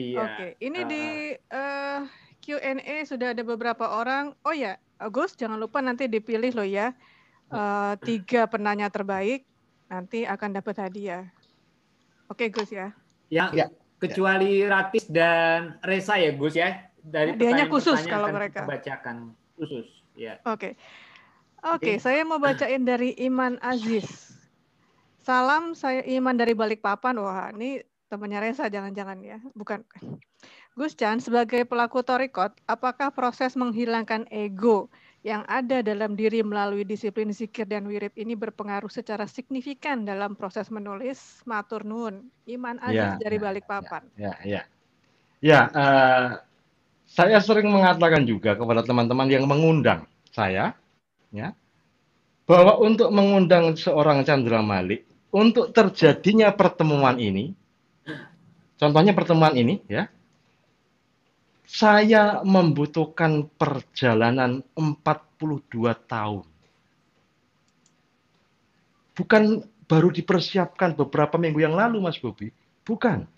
Iya. Oke, ini Uh, di eh, Q&A sudah ada beberapa orang. Oh ya, Agus, jangan lupa nanti dipilih loh ya. Eh, tiga penanya terbaik nanti akan dapat hadiah. Oke, Gus ya. yang Ya. kecuali Ratis dan Resa ya Gus ya. Dari Hadiahnya khusus kalau akan mereka. bacakan khusus. Ya. Oke. Oke, Oke. saya mau bacain dari Iman Aziz. Salam, saya Iman dari Balikpapan. Wah, ini temannya Resa jangan-jangan ya. Bukan. Gus Chan, sebagai pelaku torikot, apakah proses menghilangkan ego yang ada dalam diri melalui disiplin zikir dan wirid ini berpengaruh secara signifikan dalam proses menulis matur nuwun? Iman Aziz Ya, dari ya, Balikpapan. Ya, ya. Ya, eh, saya sering mengatakan juga kepada teman-teman yang mengundang saya, ya, bahwa untuk mengundang seorang Chandra Malik, untuk terjadinya pertemuan ini, contohnya pertemuan ini, ya, saya membutuhkan perjalanan 42 tahun. Bukan baru dipersiapkan beberapa minggu yang lalu, Mas Bobi. Bukan.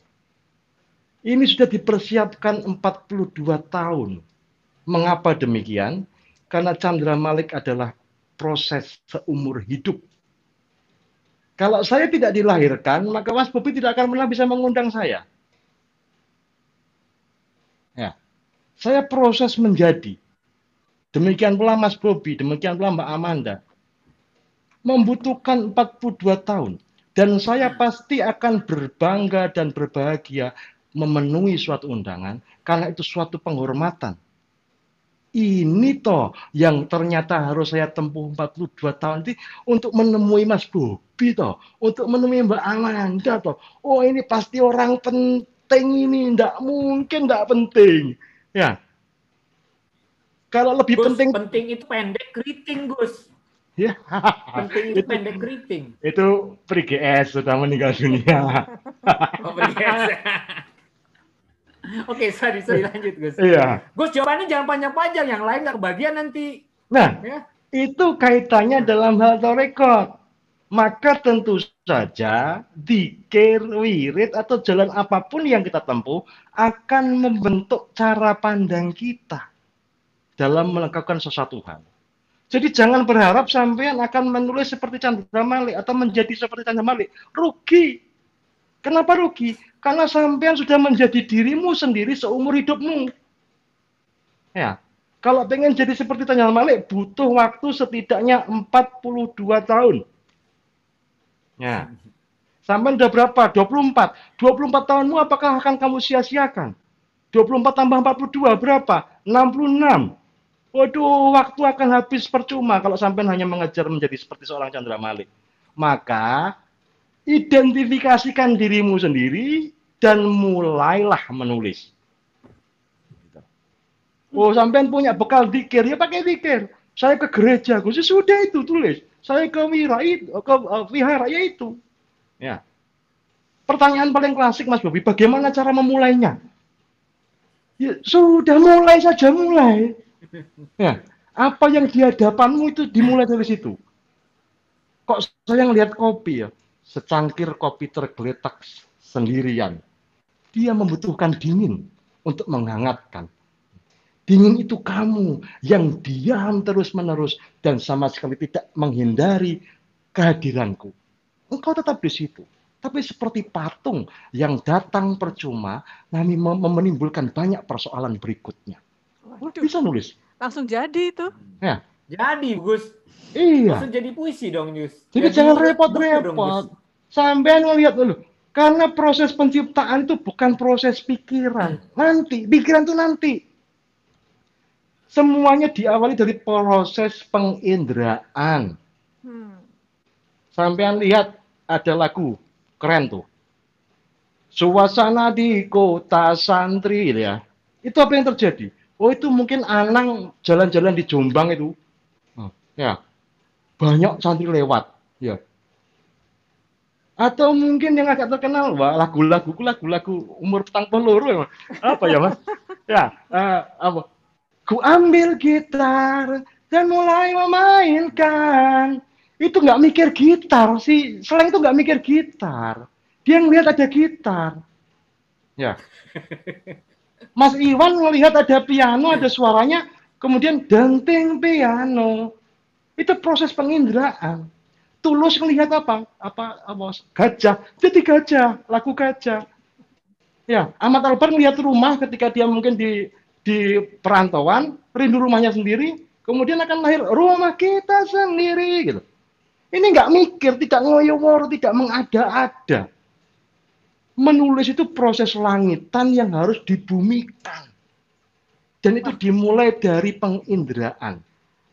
Ini sudah dipersiapkan 42 tahun. Mengapa demikian? Karena Chandra Malik adalah proses seumur hidup. Kalau saya tidak dilahirkan, maka Mas Bobi tidak akan pernah bisa mengundang saya. Ya. Saya proses menjadi. Demikian pula Mas Bobi, demikian pula Mbak Amanda. Membutuhkan 42 tahun. Dan saya pasti akan berbangga dan berbahagia memenuhi suatu undangan karena itu suatu penghormatan. Ini toh yang ternyata harus saya tempuh 42 tahun ini untuk menemui Mas Bobi toh, untuk menemui Mbak Amanda toh. Oh ini pasti orang penting ini, enggak mungkin enggak penting. Ya. Kalau lebih Gus, penting penting itu pendek keriting Gus. ya Penting itu Itu- pendek keriting. itu Pri GS sudah meninggal dunia. Oh. Oke, sorry, sorry lanjut Gus. Iya. Gus jawabannya jangan panjang-panjang, yang lain nggak kebagian nanti. Nah, Ya. itu kaitannya dalam hal torekot. Maka tentu saja dikir, wirid, atau jalan apa pun yang kita tempuh akan membentuk cara pandang kita dalam melakukan sesuatu hal. Jadi jangan berharap sampean akan menulis seperti Chandra Malik atau menjadi seperti Chandra Malik. Rugi. Kenapa rugi? Karena sampean sudah menjadi dirimu sendiri seumur hidupmu. Ya, kalau pengen jadi seperti Chandra Malik butuh waktu setidaknya 42 tahun. Ya. Sampai udah berapa? 24. 24 tahunmu apakah akan kamu sia-siakan? 24 tambah 42 berapa? 66. Waduh, waktu akan habis percuma kalau sampai hanya mengejar menjadi seperti seorang Chandra Malik. Maka identifikasikan dirimu sendiri dan mulailah menulis. Oh, sampean punya bekal dikir, ya pakai dikir. Saya ke gereja, Gus, ya sudah itu tulis. Saya ke wira itu, ke uh, wihara ya itu. Ya. Pertanyaan paling klasik Mas Bobi, bagaimana cara memulainya? Ya, sudah mulai saja mulai. Ya, apa yang di hadapanmu itu dimulai dari situ. Kok saya ngelihat kopi ya, secangkir kopi tergeletak sendirian. Dia membutuhkan dingin untuk menghangatkan. Dingin itu kamu yang diam terus-menerus dan sama sekali tidak menghindari kehadiranku. Engkau tetap di situ. Tapi seperti patung yang datang percuma, nami mem- menimbulkan banyak persoalan berikutnya. Waduh, Bisa nulis. langsung jadi itu. Jadi Gus, Iya. langsung jadi puisi dong Gus. Jadi Jadi jangan repot-repot. Gus. Sampean ngelihat dulu. Karena proses penciptaan itu bukan proses pikiran. Nanti, pikiran itu nanti. Semuanya diawali dari proses penginderaan. Hmm. Sampean lihat ada lagu keren tuh. Suasana di kota santri ya. Itu apa yang terjadi? Oh itu mungkin Anang jalan-jalan di Jombang itu. Oh, ya. Banyak santri lewat, ya. Atau mungkin yang agak terkenal, wah lagu-lagu lagu-lagu umur petang peluru ya. Apa ya, Mas? ya, eh, apa? Ku ambil gitar dan mulai memainkan. Itu nggak mikir gitar sih. Selain itu nggak mikir gitar. Dia ngelihat ada gitar. Ya. Mas Iwan melihat ada piano, ada suaranya, kemudian denting piano. Itu proses penginderaan. Tulus melihat apa? Apa, apa gajah. Jadi gajah, lagu gajah. Ya, Ahmad Albar melihat rumah ketika dia mungkin di di perantauan, rindu rumahnya sendiri, kemudian akan lahir rumah kita sendiri gitu. Ini nggak mikir, tidak ngoyo tidak mengada-ada. Menulis itu proses langitan yang harus dibumikan. Dan itu dimulai dari penginderaan.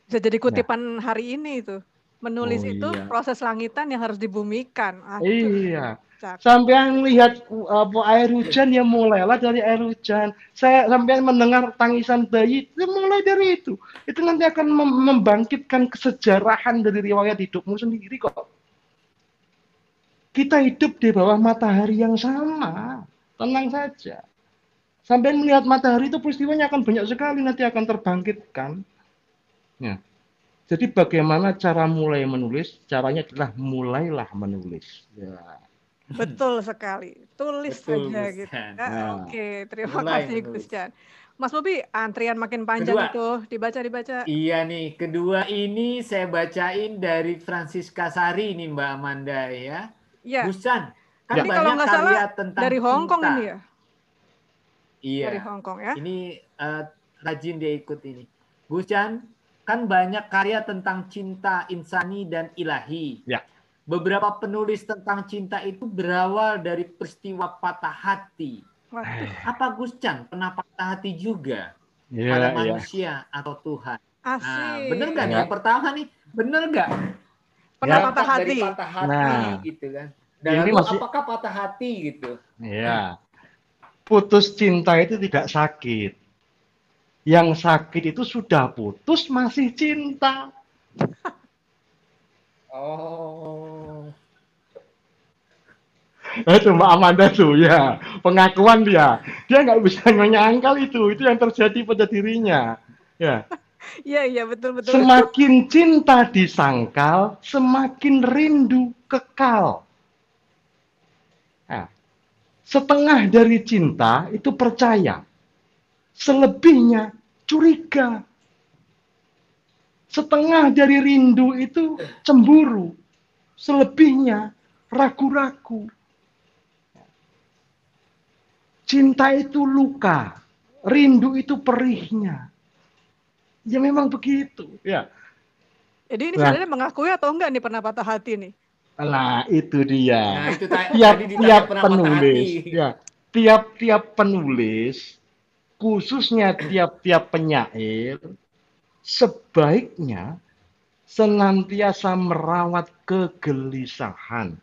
Bisa jadi kutipan hari ini itu. Menulis Oh, itu iya. proses langitan yang harus dibumikan. Aduh, Iya. Sampai lihat uh, apa air hujan ya mulailah dari air hujan. Saya sampai mendengar tangisan bayi itu mulai dari itu. Itu nanti akan mem- membangkitkan kesejarahan dari riwayat hidupmu sendiri kok. Kita hidup di bawah matahari yang sama. Tenang saja. Sampai melihat matahari itu peristiwanya akan banyak sekali nanti akan terbangkitkan. Ya. Jadi bagaimana cara mulai menulis? Caranya adalah mulailah menulis. Ya. Betul sekali. Tulis Betul, saja Gus gitu. Chan. Ya, Nah. Oke, terima Mulai kasih menulis. Gus Chan. Mas Bobi, antrian makin panjang Kedua. itu. Dibaca, dibaca. Iya nih, kedua ini saya bacain dari Francisca Sari nih Mbak Amanda ya. Ya, Busan, kan Ya. Ini banyak kalau nggak karya salah tentang dari Hong Kong cinta. ini ya? Iya. Dari Hong Kong ya? Ini eh, rajin dia ikut ini. Busan, kan banyak karya tentang cinta insani dan ilahi. Ya. Beberapa penulis tentang cinta itu berawal dari peristiwa patah hati. Waduh, Apa Gus Chan pernah patah hati juga Iya, pada iya. manusia atau Tuhan? Nah, asik. bener nggak nih? Ya. Yang pertama nih, bener nggak? Pernah Ya. patah Dari hati. patah hati Nah. gitu kan. Dan Ini masih- apakah patah hati gitu? Iya. Putus cinta itu tidak sakit. Yang sakit itu sudah putus masih cinta. Oh. Itu Mbak Amanda tuh ya, pengakuan dia. Dia nggak bisa menyangkal itu, itu yang terjadi pada dirinya. Ya, Iya, iya, betul, betul. semakin cinta disangkal, semakin rindu kekal. Nah, setengah dari cinta itu percaya, selebihnya curiga. Setengah dari rindu itu cemburu, selebihnya ragu-ragu. Cinta itu luka, rindu itu perihnya. Ya memang begitu, ya. Jadi ini Nah. sebenarnya mengakui atau enggak nih pernah patah hati nih? Nah, itu dia. Nah, itu tiap tiap pernah patah penulis, hati. ya, tiap-tiap penulis, khususnya tiap-tiap penyair, sebaiknya senantiasa merawat kegelisahan.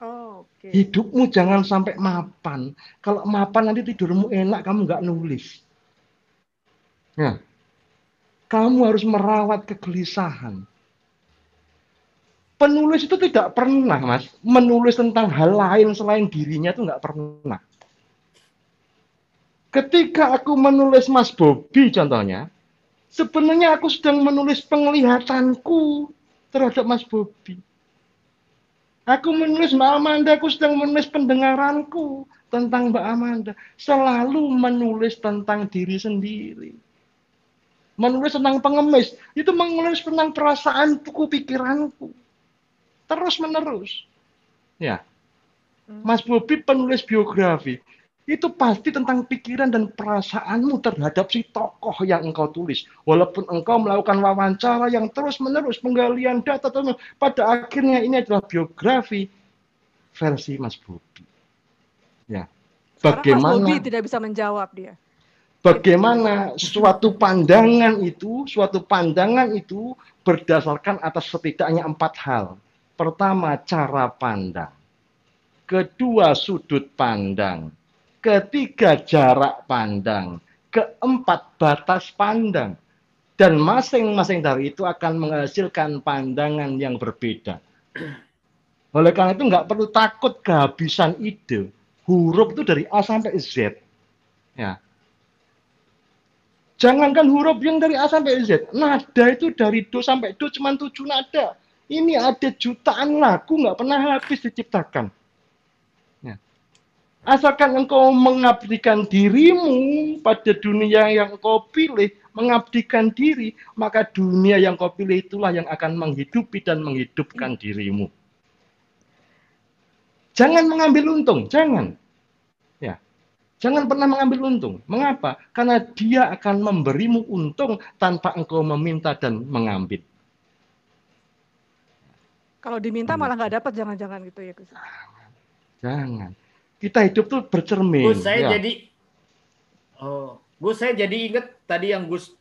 Oh, oke. Hidupmu jangan sampai mapan. Kalau mapan nanti tidurmu enak, kamu nggak nulis. Nah, kamu harus merawat kegelisahan. Penulis itu tidak pernah, Mas, menulis tentang hal lain selain dirinya itu nggak pernah. Ketika aku menulis Mas Bobi contohnya, sebenarnya aku sedang menulis penglihatanku terhadap Mas Bobi. Aku menulis Mbak Amanda, aku sedang menulis pendengaranku tentang Mbak Amanda. Selalu menulis tentang diri sendiri. Menulis tentang pengemis, itu menulis tentang perasaanku, pikiranku. Terus menerus. Ya. Hmm. Mas Bobi penulis biografi. Itu pasti tentang pikiran dan perasaanmu terhadap si tokoh yang engkau tulis. Walaupun engkau melakukan wawancara yang terus-menerus, penggalian data, terus, pada akhirnya ini adalah biografi versi Mas Bobi. Ya. Sekarang Mas Bagaimana Bobi tidak bisa menjawab dia. bagaimana suatu pandangan itu, suatu pandangan itu berdasarkan atas setidaknya empat hal. Pertama, cara pandang. Kedua, sudut pandang. Ketiga, jarak pandang. Keempat, batas pandang. Dan masing-masing dari itu akan menghasilkan pandangan yang berbeda. Oleh karena itu nggak perlu takut kehabisan ide. Huruf itu dari A sampai Z. Ya, Jangankan huruf yang dari A sampai Z, nada itu dari do sampai do cuma tujuh nada. Ini ada jutaan lagu nggak pernah habis diciptakan. Asalkan engkau mengabdikan dirimu pada dunia yang engkau pilih, mengabdikan diri, maka dunia yang kau pilih itulah yang akan menghidupi dan menghidupkan dirimu. Jangan mengambil untung, jangan. Ya. Jangan pernah mengambil untung. Mengapa? Karena dia akan memberimu untung tanpa engkau meminta dan mengambil. Kalau diminta Hmm. malah nggak dapat jangan-jangan gitu ya Gus. Jangan. Kita hidup tuh bercermin. Gus, saya ya. jadi Oh, Gus saya jadi ingat tadi yang Gus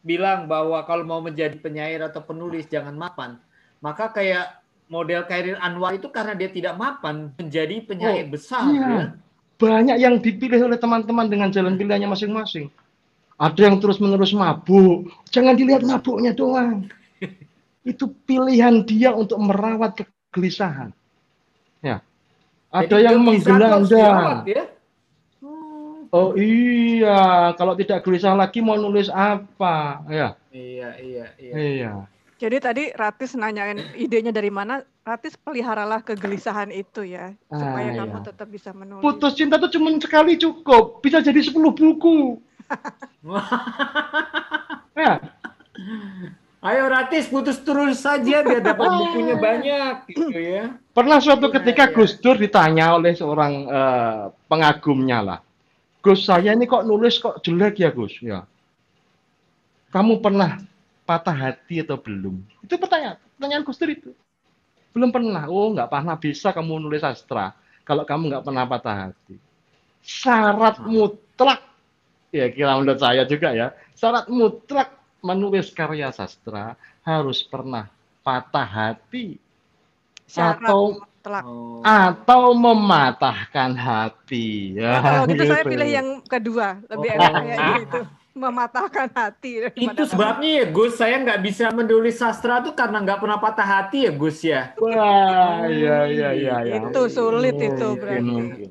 bilang bahwa kalau mau menjadi penyair atau penulis jangan mapan. Maka kayak model Khairil Anwar itu karena dia tidak mapan menjadi penyair besar iya. ya. Banyak yang dipilih oleh teman-teman dengan jalan pilihannya masing-masing. Ada yang terus-menerus mabuk. Jangan dilihat mabuknya doang. Itu pilihan dia untuk merawat kegelisahan. Ya. Ada Jadi yang menggelandang. ya. Hmm, Oh iya, kalau tidak gelisah lagi mau nulis apa? Ya, Iya, iya, iya. iya. Jadi tadi Ratis nanyain idenya dari mana? Ratis peliharalah kegelisahan itu ya, supaya Ah, kamu iya. tetap bisa menulis. Putus cinta tuh cuma sekali cukup, bisa jadi 10 buku. Ya, Ayo Ratis putus terus saja biar dapat bukunya banyak gitu ya. Pernah suatu Iya, ketika iya. Gus Dur ditanya oleh seorang eh, pengagumnya lah. Gus saya ini kok nulis kok jelek ya Gus? Ya. Kamu pernah patah hati atau belum? Itu pertanyaan, pertanyaan Gus Dur itu. Belum pernah. Oh nggak pernah bisa kamu nulis sastra kalau kamu nggak pernah patah hati. Syarat mutlak, ya kira menurut saya juga ya, syarat mutlak menulis karya sastra harus pernah patah hati Syarat atau mutlak. Oh. atau mematahkan hati. Ya, Nah, kalau gitu saya gitu. pilih yang kedua, lebih Oh. enak kayaknya itu mematahkan hati. daripada Itu sebabnya ya Gus, saya nggak bisa menulis sastra tuh karena nggak pernah patah hati ya Gus ya. Wah, iya iya iya. iya. Itu sulit itu Mungkin, berarti. mungkin.